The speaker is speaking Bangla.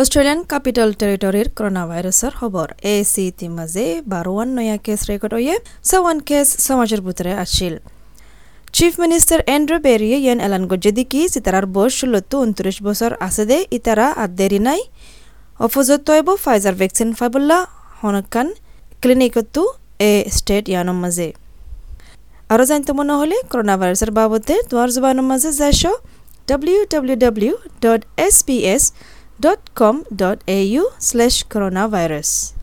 অষ্ট্ৰেলিয়ান কেপিটেল টেৰিটৰীৰ কৰোণা ভাইৰাছৰ খবৰ এ চি ইতিমাজে বারোয়ান নয়া কেস রেকর্ড হয়ে চৌৱান কেস সমাজের ভিতরে আছিল চিফ মিনিস্টার এন্ড্রু বেরিয়ে ইয়ান এলান গজ্জে দিকি সিতারার বয়স ষোলোতো উনত্রিশ বছর আছে দে, ইতারা আর দেরি নাই। অফজত তৈব ফাইজার ভ্যাকসিন ফাইবুল্লা হনকান ক্লিনিকতো এ স্টেট ইয়ানোর মাঝে। আরও জানতে মনে হলে করোনা ভাইরাসের বাবদে তোমার জবানের মাঝে যাইছ www.sbs.com.au slash coronavirus